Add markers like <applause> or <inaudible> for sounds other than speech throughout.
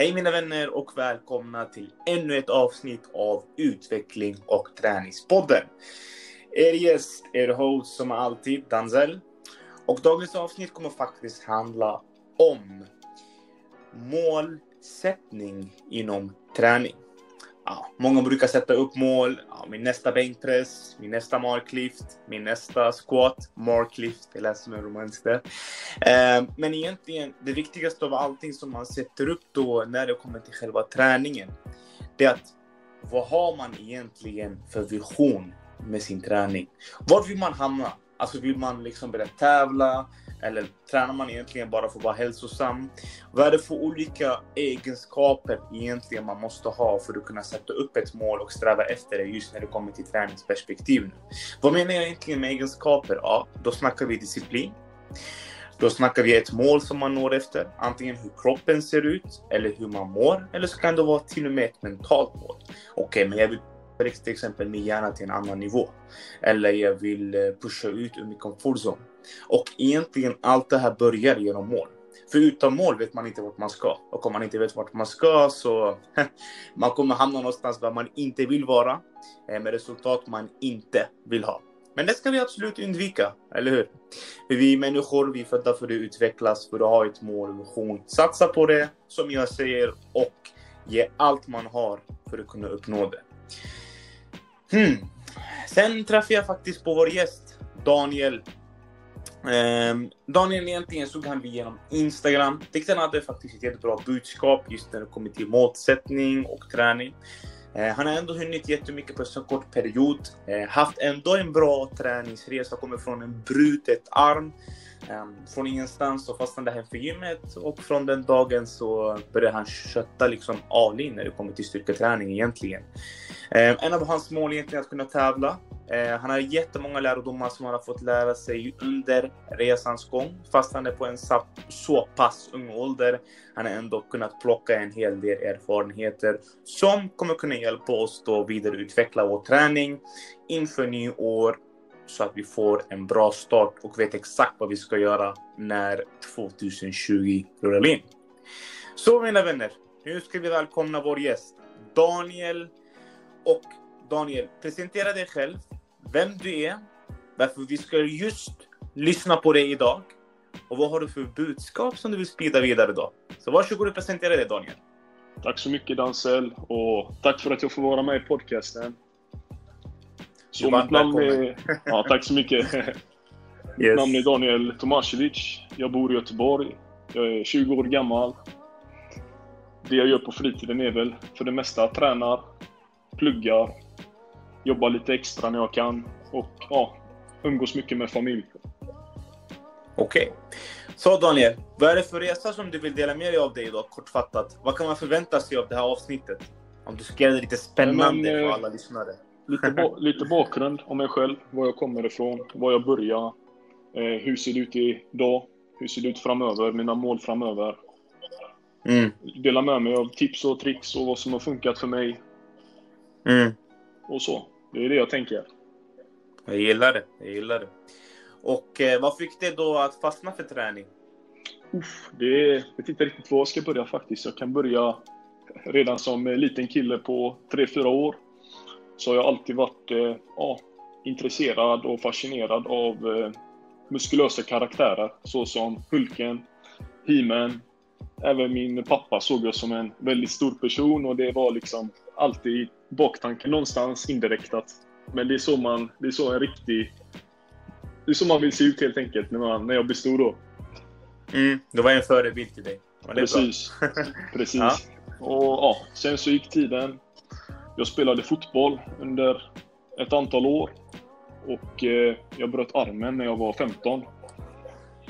Hej mina vänner och välkomna till ännu ett avsnitt av Utveckling och träningspodden. Er gäst, er host som alltid, Danzel. Och dagens avsnitt kommer faktiskt handla om målsättning inom träning. Ja, många brukar sätta upp mål. Ja, min nästa bänkpress, min nästa marklift, min nästa squat, marklift. Jag läser som en där. Eh, men egentligen, det viktigaste av allting som man sätter upp då när det kommer till själva träningen, det är att vad har man egentligen för vision med sin träning? Var vill man hamna? Alltså vill man liksom börja tävla? Eller tränar man egentligen bara för att vara hälsosam? Vad är det för olika egenskaper egentligen man måste ha för att kunna sätta upp ett mål och sträva efter det just när det kommer till träningsperspektiv? Nu? Vad menar jag egentligen med egenskaper? Ja, då snackar vi disciplin. Då snackar vi ett mål som man når efter, antingen hur kroppen ser ut eller hur man mår, eller så kan det vara till och med ett mentalt mål. Okej, okay, men jag vill till exempel min hjärna till en annan nivå. Eller jag vill eh, pusha ut ur min komfortzon. Och egentligen allt det här börjar genom mål. För utan mål vet man inte vart man ska. Och om man inte vet vart man ska så <laughs> man kommer hamna någonstans där man inte vill vara. Eh, med resultat man inte vill ha. Men det ska vi absolut undvika, eller hur? För vi människor, vi är födda för att utvecklas, för att ha ett mål och vision. Satsa på det, som jag säger, och ge allt man har för att kunna uppnå det. Hmm. Sen träffade jag faktiskt på vår gäst, Daniel. Ehm, Daniel egentligen såg han genom Instagram. Tyckte han hade faktiskt ett jättebra budskap just när det kommer till målsättning och träning. Ehm, han har ändå hunnit jättemycket på en så kort period. Ehm, haft ändå en bra träningsresa, kommer från en brutet arm. Från ingenstans så fastnade han för gymmet och från den dagen så började han kötta liksom all in när det kommer till styrketräning egentligen. En av hans mål egentligen är att kunna tävla. Eh, han har jättemånga lärdomar som han har fått lära sig under resans gång. Fast han är på en så pass ung ålder. Han har ändå kunnat plocka en hel del erfarenheter som kommer kunna hjälpa oss då vidareutveckla vår träning inför nyår så att vi får en bra start och vet exakt vad vi ska göra när 2020 rullar in. Så mina vänner, nu ska vi välkomna vår gäst Daniel. Och Daniel, presentera dig själv, vem du är, varför vi ska just lyssna på dig idag och vad har du för budskap som du vill sprida vidare då? Så varsågod och presentera dig Daniel. Tack så mycket Dansel och tack för att jag får vara med i podcasten. Så mitt namn är... Ja, tack så mycket. <laughs> yes. Mitt namn är Daniel Tomasevic. Jag bor i Göteborg. Jag är 20 år gammal. Det jag gör på fritiden är väl för det mesta tränar, pluggar, jobbar lite extra när jag kan och ja, umgås mycket med familj. Okej. Okay. Så Daniel, vad är det för resa som du vill dela med dig av dig idag, kortfattat? Vad kan man förvänta sig av det här avsnittet? Om du ska göra det lite spännande Men, för eh, alla lyssnare. Lite, ba <laughs> lite bakgrund om mig själv, var jag kommer ifrån, var jag började, eh, hur ser det ut idag, hur ser det ut framöver, mina mål framöver. Mm. Dela med mig av tips och tricks och vad som har funkat för mig. Mm. Och så. Det är det jag tänker. Jag gillar det. Jag gillar det. Och eh, vad fick dig då att fastna för träning? Uff, det jag vet inte riktigt var jag ska börja faktiskt. Jag kan börja redan som liten kille på 3-4 år så har jag alltid varit eh, ja, intresserad och fascinerad av eh, muskulösa karaktärer såsom Hulken, He-Man. Även min pappa såg jag som en väldigt stor person och det var liksom alltid baktanken någonstans indirekt att men det är så man, det är så en riktig det är så man vill se ut helt enkelt när, man, när jag blir stor då. Mm, det var en förebild till dig. Precis. <laughs> Precis. Ja. Och ja, sen så gick tiden. Jag spelade fotboll under ett antal år och eh, jag bröt armen när jag var 15.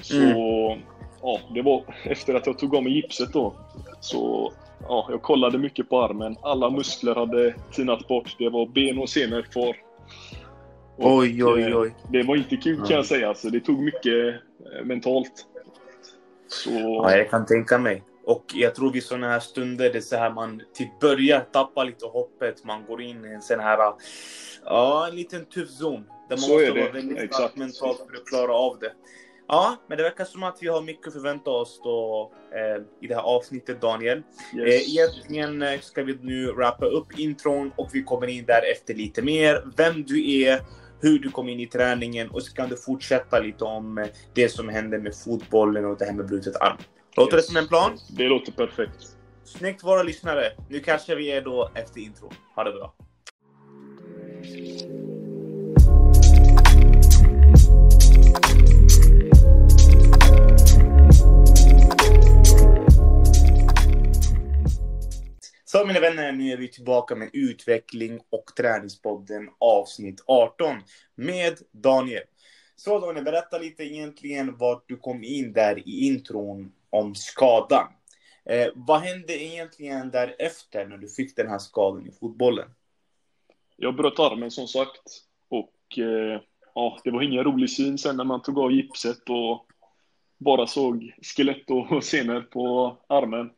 Så mm. Ja, det var efter att jag tog av mig gipset då. Så ja, jag kollade mycket på armen. Alla muskler hade tinat bort. Det var ben och senor kvar. Och, oj, oj, eh, oj. Det var inte kul kan jag säga. Alltså, det tog mycket eh, mentalt. Så... Ja, jag kan tänka mig. Och jag tror vid sådana här stunder, det är så här man typ börjar tappa lite hoppet. Man går in i en sån här, ja, en liten tuff zon. Där man så måste vara väldigt stark mentalt för att klara av det. Ja, men det verkar som att vi har mycket att förvänta oss då eh, i det här avsnittet, Daniel. Yes. Eh, egentligen eh, ska vi nu wrappa upp intron och vi kommer in därefter lite mer. Vem du är, hur du kom in i träningen och så kan du fortsätta lite om eh, det som hände med fotbollen och det här med brutet arm. Låter Yes. det som en plan? Det låter perfekt. Snyggt våra lyssnare. Nu kanske vi är då efter intro. Ha det bra. Så mina vänner, nu är vi tillbaka med utveckling och träningspodden avsnitt 18 med Daniel. Så Daniel, berätta lite egentligen vart du kom in där i intron om skadan. Eh, vad hände egentligen därefter när du fick den här skadan i fotbollen? Jag bröt armen som sagt. Och eh, ja, det var ingen rolig syn sen när man tog av gipset och bara såg skelett och <laughs> senor på armen.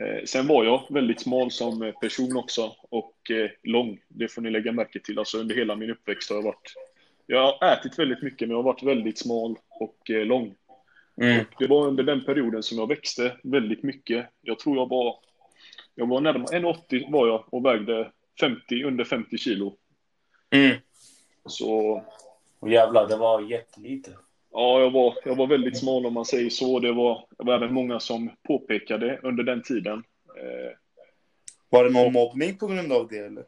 Eh, sen var jag väldigt smal som person också och eh, lång. Det får ni lägga märke till. Alltså under hela min uppväxt har jag varit... Jag har ätit väldigt mycket men jag har varit väldigt smal och eh, lång. Mm. Det var under den perioden som jag växte väldigt mycket. Jag tror jag var... Jag var närmare 1,80 var jag och vägde 50, under 50 kilo. Mm. Så Och jävlar, det var jättelite. Ja, jag var, jag var väldigt smal om man säger så. Det var, det var även många som påpekade under den tiden. Eh, Var det någon mobbning på grund av det eller?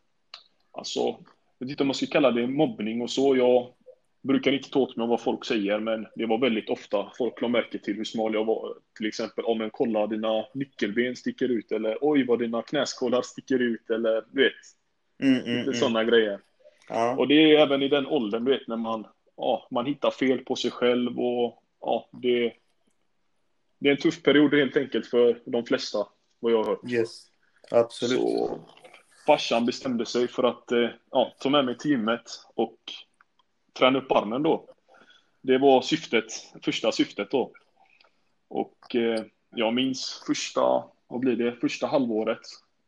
alltså, jag vet inte om man ska kalla det mobbning och så. Jag brukar inte ta åt mig vad folk säger, men det var väldigt ofta folk lade märke till hur smal jag var. Till exempel om en kolla dina nyckelben sticker ut eller oj vad dina knäskålar sticker ut eller du vet, Mm, lite mm, mm. sådana grejer. Ja. Och det är även i den åldern, du vet, när man, ja, man hittar fel på sig själv och ja, det, det är en tuff period helt enkelt för de flesta, vad jag har hört. Yes. Absolut. Så farsan bestämde sig för att eh, ja, ta med mig gymmet och träna upp armen då. Det var syftet, första syftet då. Och eh, jag minns första, vad blir det, första halvåret,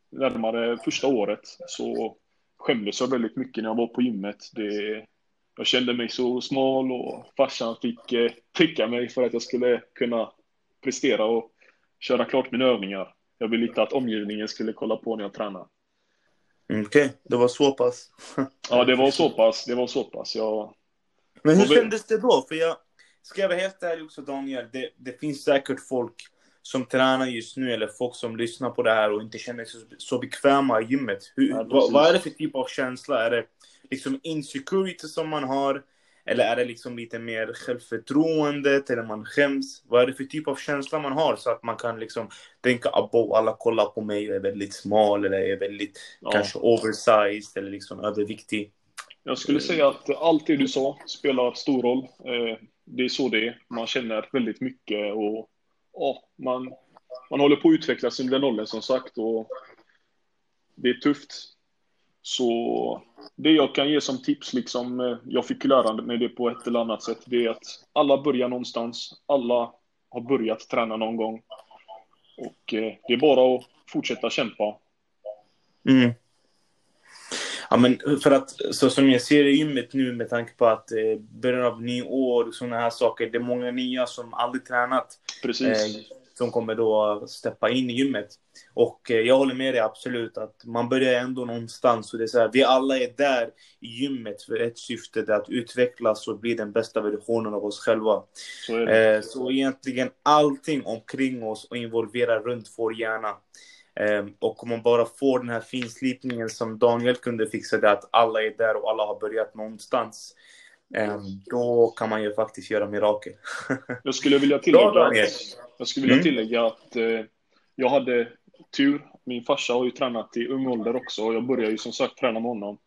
närmare första året, så skämdes jag väldigt mycket när jag var på gymmet. Det, jag kände mig så smal och farsan fick eh, mig för att jag skulle kunna prestera och köra klart mina övningar. Jag ville inte att omgivningen skulle kolla på när jag tränade. Mm, Okej, det var så pass. <laughs> Ja, det var så pass. Det var så pass. Jag, Men hur kändes det då? För jag ska vara helt ärlig också Daniel, det, det finns säkert folk som tränar just nu eller folk som lyssnar på det här och inte känner sig så, bekväma i gymmet. Hur, Ja, vad, vad är det för typ av känsla? Är det liksom insecurity som man har? Eller är det liksom lite mer självförtroendet eller man skäms? Vad är det för typ av känsla man har så att man kan liksom tänka abo, alla kollar på mig och är väldigt smal eller är väldigt ja, kanske oversized eller liksom överviktig. jag skulle säga att allt det du sa spelar stor roll. Eh, Det är så det är. Man känner väldigt mycket och ja, man, man håller på att utvecklas under den åldern som sagt och det är tufft. Så det jag kan ge som tips, liksom, eh, jag fick lära mig det på ett eller annat sätt, det är att alla börjar någonstans. Alla har börjat träna någon gång. Och eh, det är bara att fortsätta kämpa. Mm. Ja, men för att så som jag ser i gymmet nu med tanke på att eh, början av nyår och sådana här saker. Det är många nya som aldrig tränat Precis. eh, som kommer då steppa in i gymmet. Och eh, jag håller med dig absolut att man börjar ändå någonstans. Och det är så här, vi alla är där i gymmet för ett syfte, det är att utvecklas och bli den bästa versionen av oss själva. Så. Eh, så egentligen allting omkring oss och involverar runt vår hjärna. Eh, och om man bara får den här finslipningen som Daniel kunde fixa, det att alla är där och alla har börjat någonstans. Eh, då kan man ju faktiskt göra mirakel. <laughs> Jag skulle vilja tillägga, att, jag skulle vilja Mm. tillägga att eh, jag hade tur. Min farsa har ju tränat i ung ålder också och jag började ju som sagt träna med honom.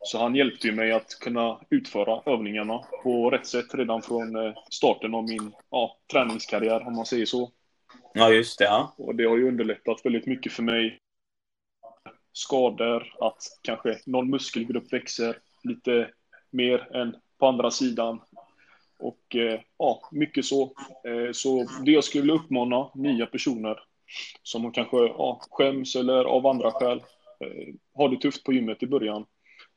Så han hjälpte ju mig att kunna utföra övningarna på rätt sätt redan från eh, starten av min ja, träningskarriär, om man säger så. Ja, just det. Ja. Och det har ju underlättat väldigt mycket för mig. Skador, att kanske någon muskelgrupp växer lite mer än på andra sidan. Och eh, ja, mycket så. Eh, så det jag skulle vilja uppmana nya personer som kanske ja, skäms eller av andra skäl eh, har det tufft på gymmet i början.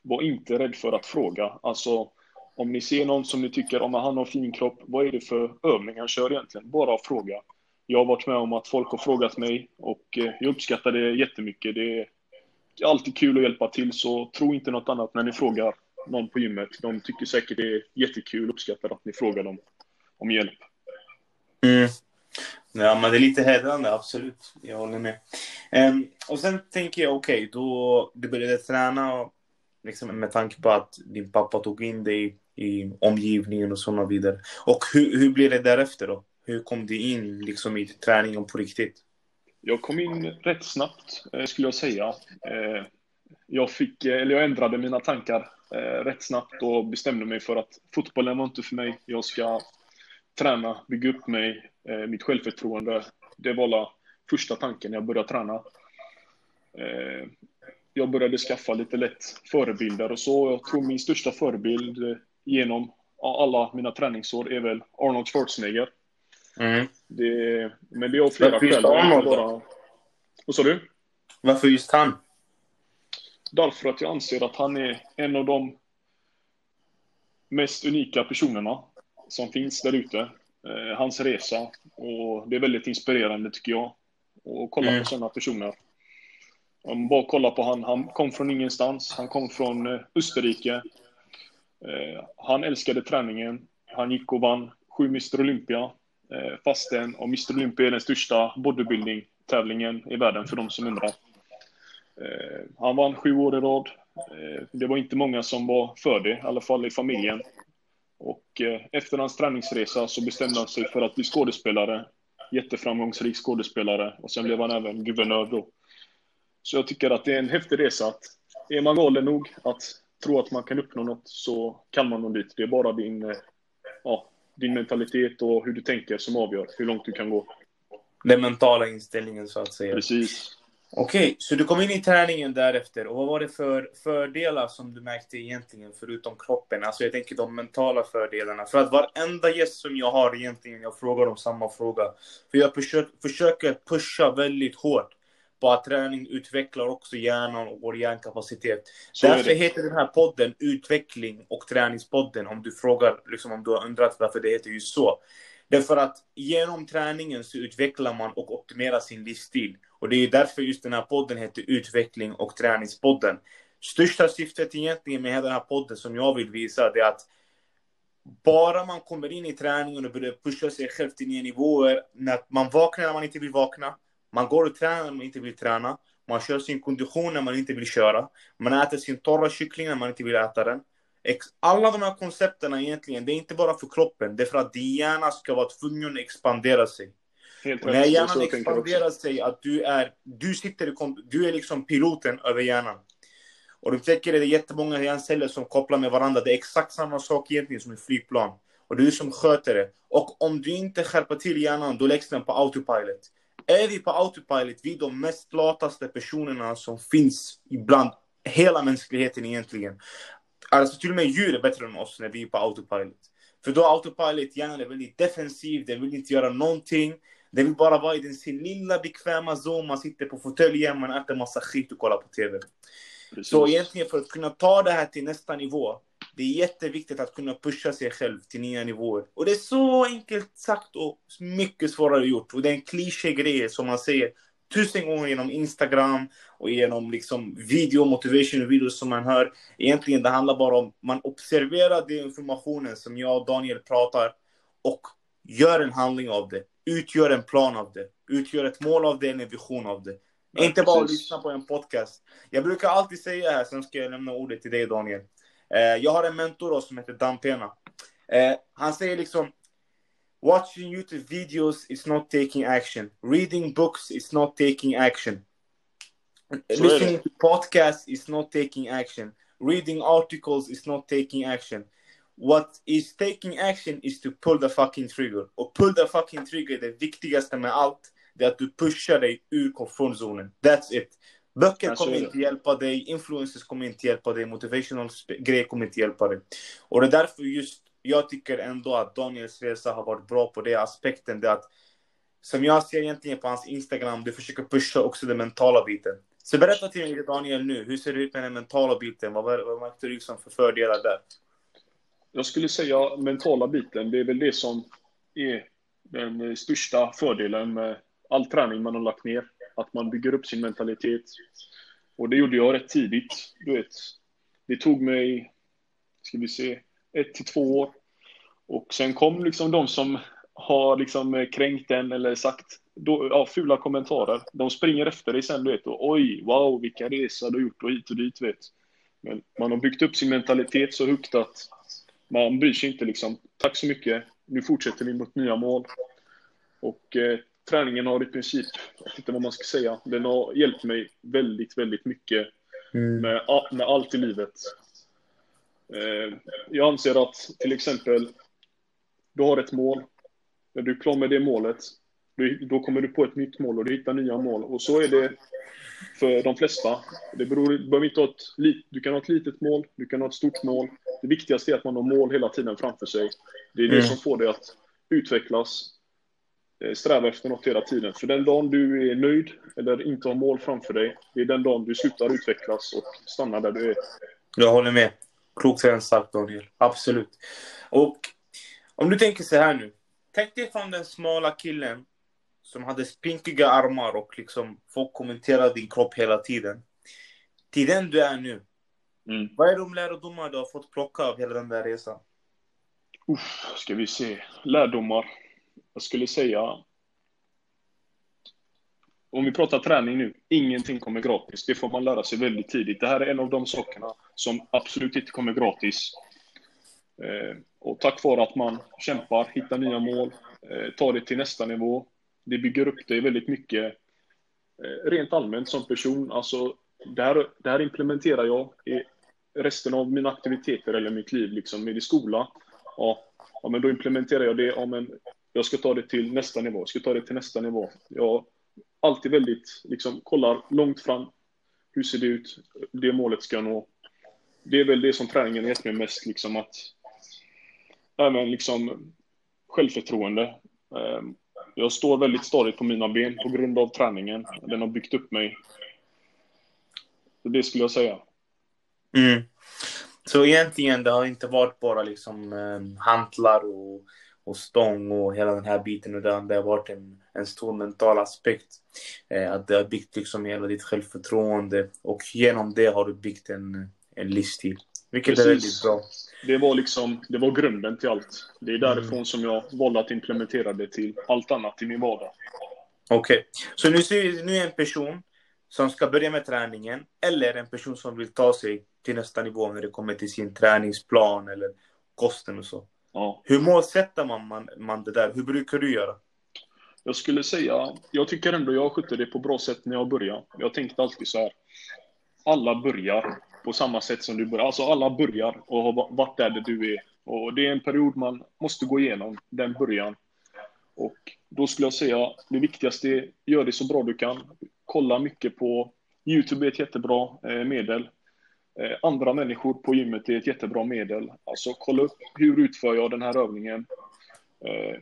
Var inte rädd för att fråga. Alltså, Om ni ser någon som ni tycker om han har fin kropp, vad är det för övning han kör egentligen? Bara fråga. Jag har varit med om att folk har frågat mig och jag uppskattar det jättemycket. Det är alltid kul att hjälpa till, så tro inte något annat när ni frågar någon på gymmet. De tycker säkert det är jättekul och uppskattar att ni frågar dem om hjälp. Mm. Ja, men det är lite hedrande, absolut. Jag håller med. Um, och sen tänker jag, okej, okay, då du började träna och liksom med tanke på att din pappa tog in dig i omgivningen och så vidare. Och hur, hur blev det därefter då? Hur kom du in liksom i träningen på riktigt? Jag kom in rätt snabbt, eh, skulle jag säga. Eh, jag, fick, eh, eller jag ändrade mina tankar rätt snabbt och bestämde mig för att fotbollen var inte för mig. Jag ska träna, bygga upp mig, mitt självförtroende. Det var la första tanken när jag började träna. Jag började skaffa lite lätt förebilder och så. Jag tror min största förebild genom alla mina träningsår är väl Arnold Schwarzenegger. Mm. Det, men det är av flera skäl. Bara... Vad sa du? Varför just han? Därför att jag anser att han är en av de mest unika personerna som finns där ute. Eh, hans resa. Och det är väldigt inspirerande tycker jag. att kolla mm. på sådana personer. Om bara kolla på han. Han kom från ingenstans. Han kom från eh, Österrike. Eh, han älskade träningen. Han gick och vann sju Mr Olympia. Fastän och Mr Olympia är den största bodybuilding-tävlingen i världen för de som undrar. Eh, han vann sju år i rad. Eh, det var inte många som var för det, i alla fall i familjen. Och efter hans träningsresa så bestämde han sig för att bli skådespelare. Jätteframgångsrik skådespelare och sen blev han även guvernör då. Så jag tycker att det är en häftig resa att är man galen nog att tro att man kan uppnå något så kan man nå dit. Det är bara din ja, din mentalitet och hur du tänker som avgör hur långt du kan gå. Den mentala inställningen så att säga. Precis. Okej, okay, så du kom in i träningen därefter. Och vad var det för fördelar som du märkte egentligen, förutom kroppen? Alltså jag tänker de mentala fördelarna. För att varenda gäst som jag har egentligen, jag frågar dem samma fråga. För jag försöker pusha väldigt hårt på att träning utvecklar också hjärnan och vår hjärnkapacitet. Så Därför heter den här podden Utveckling och träningspodden, om du frågar, liksom om du har undrat varför det heter just så. Därför att genom träningen så utvecklar man och optimerar sin livsstil. Och det är därför just den här podden heter Utveckling och träningspodden. Största syftet egentligen med den här podden som jag vill visa, det är att bara man kommer in i träningen och börjar pusha sig själv till nya nivåer, när man vaknar när man inte vill vakna, man går och tränar när man inte vill träna. Man kör sin kondition när man inte vill köra. Man äter sin torra kyckling när man inte vill äta den. Alla de här koncepten egentligen, det är inte bara för kroppen. Det är för att din hjärna ska vara tvungen att expandera sig. Helt när hjärnan expanderar sig, att du är, du sitter du är liksom piloten över hjärnan. Och du tänker det är jättemånga hjärnceller som kopplar med varandra. Det är exakt samma sak egentligen som ett flygplan. Och det är du som sköter det. Och om du inte skärper till hjärnan, då läggs den på autopilot är vi på autopilot, vi är de mest lataste personerna som finns ibland hela mänskligheten egentligen. Alltså till och med djur är bättre än oss när vi är på autopilot. För då autopilot, hjärnan är väldigt defensiv, den vill inte göra någonting. Den vill bara vara i sin lilla bekväma zon, man sitter på fåtöljen, man äter massa skit och kollar på TV. Precis. Så egentligen för att kunna ta det här till nästa nivå, det är jätteviktigt att kunna pusha sig själv till nya nivåer. Och det är så enkelt sagt och mycket svårare gjort. Och det är en kliché grej som man säger tusen gånger genom Instagram och genom liksom video, motivation videos som man hör. Egentligen det handlar bara om man observerar den informationen som jag och Daniel pratar och gör en handling av det. Utgör en plan av det. Utgör ett mål av det, en vision av det. Ja, inte bara lyssna på en podcast. Jag brukar alltid säga här, sen ska jag lämna ordet till dig Daniel. Eh, jag har en mentor som heter Dan Pena. Eh, han säger liksom Watching YouTube videos is not taking action. Reading books is not taking action. Listening to podcasts is not taking action. Reading articles is not taking action. What is taking action is to pull the fucking trigger. Och pull the fucking trigger, det viktigaste med allt, det är att du pushar dig ur komfortzonen. That's it. Böcker kommer inte hjälpa dig, influencers kommer inte hjälpa dig, motivational grejer kommer inte hjälpa dig. Och det är därför just jag tycker ändå att Daniels resa har varit bra på den aspekten. Det att, som jag ser egentligen på hans Instagram, du försöker pusha också den mentala biten. Så berätta till mig Daniel nu, hur ser det ut med den mentala biten? Vad, vad märkte du liksom för fördelar där? Jag skulle säga mentala biten, det är väl det som är den största fördelen med all träning man har lagt ner. Att man bygger upp sin mentalitet. Och det gjorde jag rätt tidigt. Du vet, det tog mig, ska vi se, ett till två år. Och sen kom liksom de som har liksom kränkt den eller sagt då, ja, fula kommentarer. De springer efter dig sen, du vet. Och, Oj, wow, vilka resor du har gjort och hit och dit, vet. Men man har byggt upp sin mentalitet så högt att man bryr sig inte liksom. Tack så mycket. Nu fortsätter vi mot nya mål. Och eh, träningen har i princip, jag vet inte vad man ska säga, den har hjälpt mig väldigt, väldigt mycket mm. med, med allt i livet. Eh, jag anser att till exempel, du har ett mål. När du är klar med det målet, då kommer du på ett nytt mål och du hittar nya mål. Och så är det för de flesta. Det beror, du, behöver inte ha ett, du kan ha ett litet mål, du kan ha ett stort mål. Det viktigaste är att man har mål hela tiden framför sig. Det är det mm. som får dig att utvecklas, eh, sträva efter något hela tiden. För den dagen du är nöjd eller inte har mål framför dig, det är den dagen du slutar utvecklas och stannar där du är. Jag håller med. Klokt sagt Daniel. Absolut. Och om du tänker så här nu. Tänk dig från den smala killen som hade spinkiga armar och liksom folk kommenterade din kropp hela tiden. Till den du är nu. Mm. Vad är de lärdomar du har fått plocka av hela den där resan? Uff, ska vi se. Lärdomar. Jag skulle säga... Om vi pratar träning nu, ingenting kommer gratis. Det får man lära sig väldigt tidigt. Det här är en av de sakerna som absolut inte kommer gratis. Eh, och tack vare att man kämpar, hittar nya mål, eh, tar det till nästa nivå, det bygger upp dig väldigt mycket eh, rent allmänt som person. Alltså, det här, det här implementerar jag i resten av mina aktiviteter eller mitt liv, liksom i skola. Ja, ja, men då implementerar jag det. Ja, men jag ska ta det till nästa nivå. Jag ska ta det till nästa nivå. Jag alltid väldigt, liksom, kollar långt fram. Hur ser det ut? Det målet ska jag nå. Det är väl det som träningen har gett mig mest, liksom att även liksom självförtroende. Ehm, jag står väldigt stadigt på mina ben på grund av träningen. Den har byggt upp mig. Det skulle jag säga. Mm. Så egentligen, det har inte varit bara liksom eh, hantlar och, och stång och hela den här biten, utan det har varit en, en stor mental aspekt. Eh, att det har byggt liksom hela ditt självförtroende och genom det har du byggt en, en livsstil. Vilket Precis. är väldigt bra det var liksom, det var grunden till allt. Det är därifrån mm. som jag valde att implementera det till allt annat i min vardag. Okej, okay. så nu ser nu är en person som ska börja med träningen eller en person som vill ta sig till nästa nivå när det kommer till sin träningsplan eller kosten och så. Ja. Hur målsätter man, man, man det där? Hur brukar du göra? Jag skulle säga, jag tycker ändå jag skötte det på bra sätt när jag började. Jag tänkte alltid så här. Alla börjar på samma sätt som du börjar. Alltså alla börjar och har varit där du är. Och det är en period man måste gå igenom, den början. Och då skulle jag säga, det viktigaste är, gör det så bra du kan. Kolla mycket på YouTube är ett jättebra eh, medel. Eh, andra människor på gymmet är ett jättebra medel. Alltså kolla upp, hur utför jag den här övningen? Eh,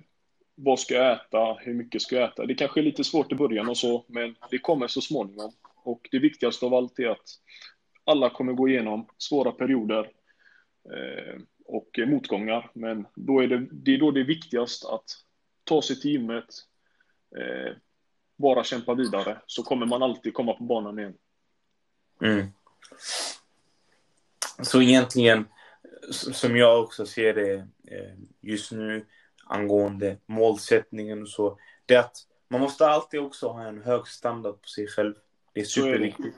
vad ska jag äta? Hur mycket ska jag äta? Det kanske är lite svårt i början och så, men det kommer så småningom. Och det viktigaste av allt är att alla kommer gå igenom svåra perioder eh, och motgångar. Men då är det, det är då det är viktigast att ta sig till gymmet, eh, bara kämpa vidare, så kommer man alltid komma på banan igen. Mm. Så egentligen, som jag också ser det eh, just nu angående målsättningen och så, det är att man måste alltid också ha en hög standard på sig själv. Det är superviktigt.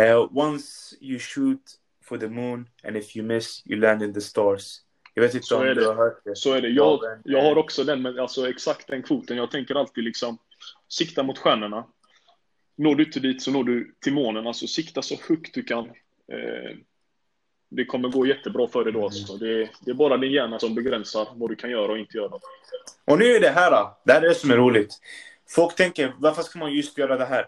Uh, once you shoot for the moon and if you miss you land in the stars. Jag vet inte så om du har hört det. Så är det. Jag, jag har också den, men alltså exakt den kvoten. Jag tänker alltid liksom sikta mot stjärnorna. Når du inte dit så når du till månen. Alltså sikta så högt du kan. Eh, det kommer gå jättebra för dig då. Alltså. Det, det, är bara din hjärna som begränsar vad du kan göra och inte göra. Och nu är det här. Det här är det som är roligt. Folk tänker, varför ska man just göra det här?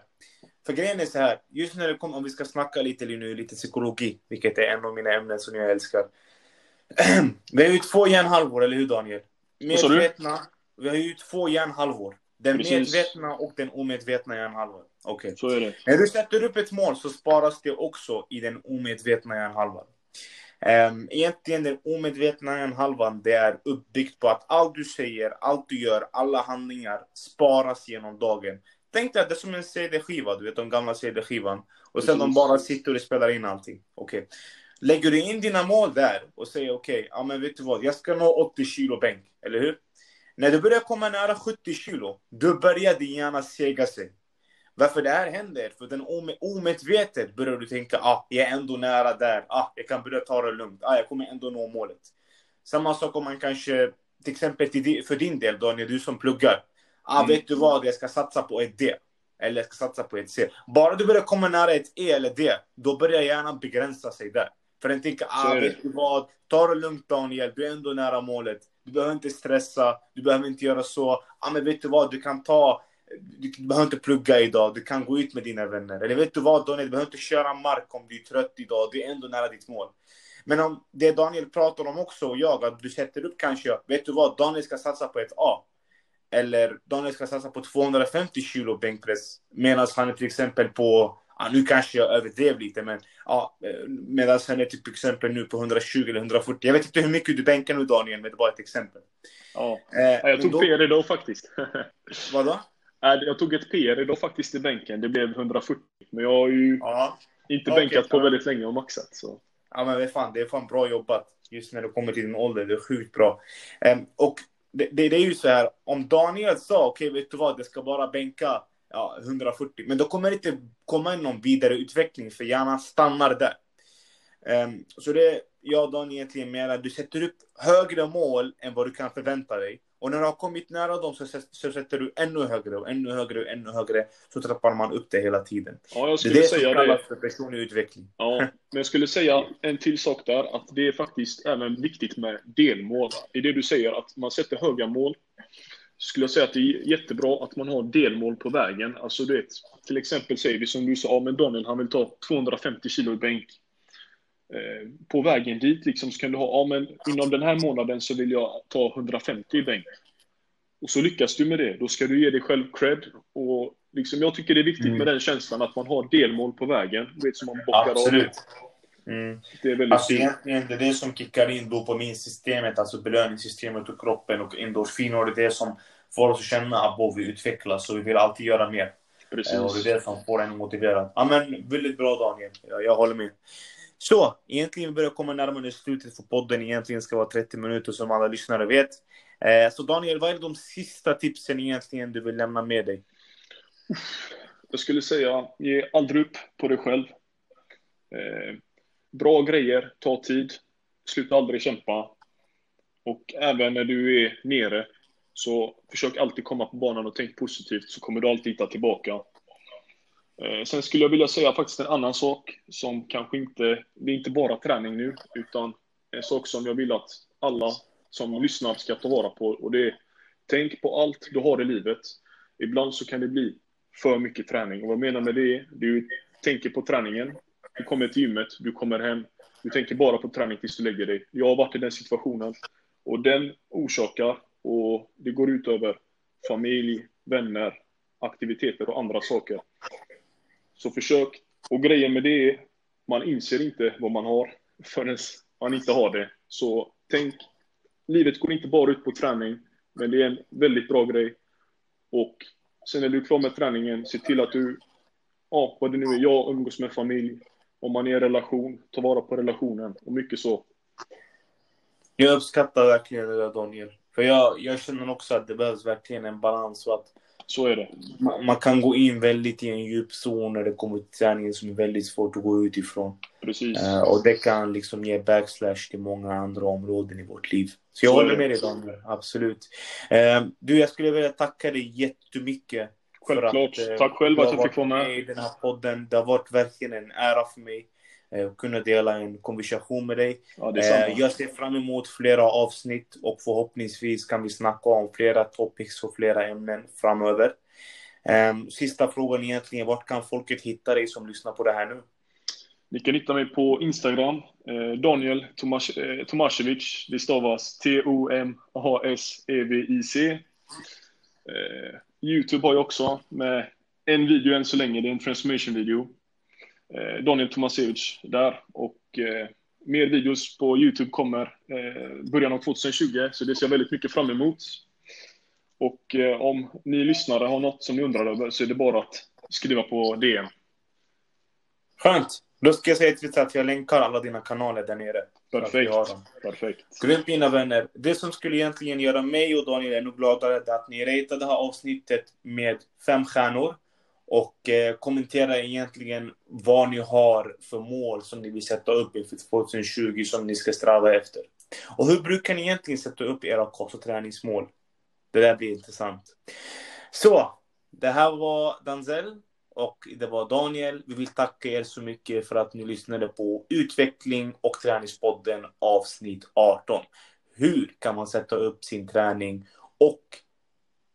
För grejen är så här, just när det kommer, om vi ska snacka lite nu, lite psykologi, vilket är en av mina ämnen som jag älskar. <clears throat> vi har ju två hjärnhalvor, eller hur Daniel? Medvetna, vi har ju två hjärnhalvor. Den Precis. medvetna och den omedvetna hjärnhalvan. Okej. Okay. När du sätter upp ett mål så sparas det också i den omedvetna hjärnhalvan. Um, egentligen den omedvetna halvan, det är uppbyggt på att allt du säger, allt du gör, alla handlingar sparas genom dagen. Tänk dig att det är som en CD-skiva, du vet de gamla CD-skivan. Och sen de bara sitter och spelar in allting. Okej. Okay. Lägger du in dina mål där och säger okej, okay, ja men vet du vad, jag ska nå 80 kilo bänk, eller hur? När du börjar komma nära 70 kilo, då börjar din hjärna sega sig. Varför det här händer? För den omedvetet börjar du tänka, ah, jag är ändå nära där, ah, jag kan börja ta det lugnt, ah, jag kommer ändå nå målet. Samma sak om man kanske, till exempel för din del Daniel, du som pluggar. Ah, mm. vet du vad, jag ska satsa på ett D. Eller jag ska satsa på ett C. Bara du börjar komma nära ett E eller D, då börjar hjärnan begränsa sig där. För den tänker, ah, vet du vad, ta det lugnt Daniel, du är ändå nära målet. Du behöver inte stressa, du behöver inte göra så. Ah, men vet du vad, du kan ta du, behöver inte plugga idag, du kan gå ut med dina vänner. Eller vet du vad Daniel, du behöver inte köra mark om du är trött idag, du är ändå nära ditt mål. Men om det Daniel pratar om också, och jag, att du sätter upp kanske, vet du vad, Daniel ska satsa på ett A. Eller Daniel ska satsa på 250 kilo bänkpress. Medan han är till exempel på, ja, nu kanske jag överdrev lite, men ja, medan han är till exempel nu på 120 eller 140. Jag vet inte hur mycket du bänkar nu Daniel, men det var ett exempel. Ja, eh, jag tog då... fel idag faktiskt. <laughs> Vadå? Jag tog ett PR idag faktiskt i bänken. Det blev 140. Men jag har ju ja. inte okay, bänkat på väldigt länge och maxat. Så. Ja men det är, fan, det är fan bra jobbat. Just när du kommer till din ålder. Det är sjukt bra. Um, och det, det, det, är ju så här. Om Daniel sa okej okay, vet du vad, det ska bara bänka ja, 140. Men då kommer det inte komma någon vidare utveckling för hjärnan stannar där. Um, så det jag och Daniel egentligen menar, du sätter upp högre mål än vad du kan förvänta dig. Och när du har kommit nära dem så, så sätter du ännu högre och ännu högre och ännu högre. Så trappar man upp det hela tiden. Ja, jag skulle det är det säga som kallas för personlig utveckling. Ja, men jag skulle säga en till sak där. Att det är faktiskt även viktigt med delmål. I det du säger att man sätter höga mål. Skulle jag säga att det är jättebra att man har delmål på vägen. Alltså du vet, till exempel säger vi som du sa, ja, men Daniel han vill ta 250 kilo i bänk. Eh, på vägen dit liksom så kan du ha, ja men inom den här månaden så vill jag ta 150 i bänk. Och så lyckas du med det, då ska du ge dig själv cred. Och liksom, jag tycker det är viktigt mm. med den känslan att man har delmål på vägen. Vet, som man bockar Absolut. av. Mm. Det är väldigt alltså egentligen det är det som kickar in dopaminsystemet, alltså belöningssystemet och kroppen och endorfiner. Det är det som får oss att känna att vi utvecklas och vi vill alltid göra mer. Precis. Eh, och det är det som får en motiverad. Ja men väldigt bra Daniel, jag, jag håller med. Så, egentligen börjar komma närmare slutet för podden. Egentligen ska vara 30 minuter som alla lyssnare vet. Eh, så Daniel, vad är de sista tipsen egentligen du vill lämna med dig? Jag skulle säga, ge aldrig upp på dig själv. Eh, bra grejer, ta tid. Sluta aldrig kämpa. Och även när du är nere, så försök alltid komma på banan och tänk positivt, så kommer du alltid hitta tillbaka. Eh, sen skulle jag vilja säga faktiskt en annan sak som kanske inte, det är inte bara träning nu, utan en sak som jag vill att alla som lyssnar ska ta vara på och det är tänk på allt du har i livet. Ibland så kan det bli för mycket träning och vad jag menar med det är, du tänker på träningen, du kommer till gymmet, du kommer hem, du tänker bara på träning tills du lägger dig. Jag har varit i den situationen och den orsakar och det går ut över familj, vänner, aktiviteter och andra saker. Så försök. Och grejen med det är, man inser inte vad man har förrän man inte har det. Så tänk, livet går inte bara ut på träning, men det är en väldigt bra grej. Och sen när du är klar med träningen, se till att du, ja, vad det nu är, jag umgås med familj. Om man är i en relation, ta vara på relationen och mycket så. Jag uppskattar verkligen det där Daniel. För jag, jag känner också att det behövs verkligen en balans och att så är det. Man, man, kan gå in väldigt i en djup zon när det kommer till träningen som är väldigt svårt att gå ut ifrån. Precis. Uh, och det kan liksom ge backslash till många andra områden i vårt liv. Så jag Så håller med dig Daniel, absolut. Uh, du, jag skulle vilja tacka dig jättemycket. Självklart. För att, uh, Tack själv att jag fick vara med. i den här podden. Det har varit verkligen en ära för mig att kunna dela en konversation med dig. Ja, jag ser fram emot flera avsnitt och förhoppningsvis kan vi snacka om flera topics och flera ämnen framöver. Ehm, sista frågan egentligen, vart kan folket hitta dig som lyssnar på det här nu? Ni kan hitta mig på Instagram, eh, Daniel Tomas eh, Tomasevic. Det stavas T-O-M-A-S-E-V-I-C. Eh, Youtube har jag också med en video än så länge, det är en transformation video. Eh, Daniel Tomasevich där och eh, mer videos på Youtube kommer eh, början av 2020, så det ser jag väldigt mycket fram emot. Och om ni lyssnare har något som ni undrar över så är det bara att skriva på DM. Skönt! Då ska jag säga till att jag länkar alla dina kanaler där nere. Perfekt. Perfekt. Grymt mina vänner. Det som skulle egentligen göra mig och Daniel ännu gladare är att ni ratade det här avsnittet med fem stjärnor. Och eh, kommentera egentligen vad ni har för mål som ni vill sätta upp inför 2020 som ni ska sträva efter. Och hur brukar ni egentligen sätta upp era kost och träningsmål? Det där blir intressant. Så, det här var Danzel och det var Daniel. Vi vill tacka er så mycket för att ni lyssnade på Utveckling och träningspodden avsnitt 18. Hur kan man sätta upp sin träning och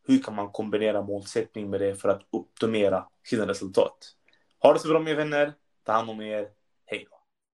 hur kan man kombinera målsättning med det för att optimera sina resultat? Ha det så bra mina vänner. Ta hand om er.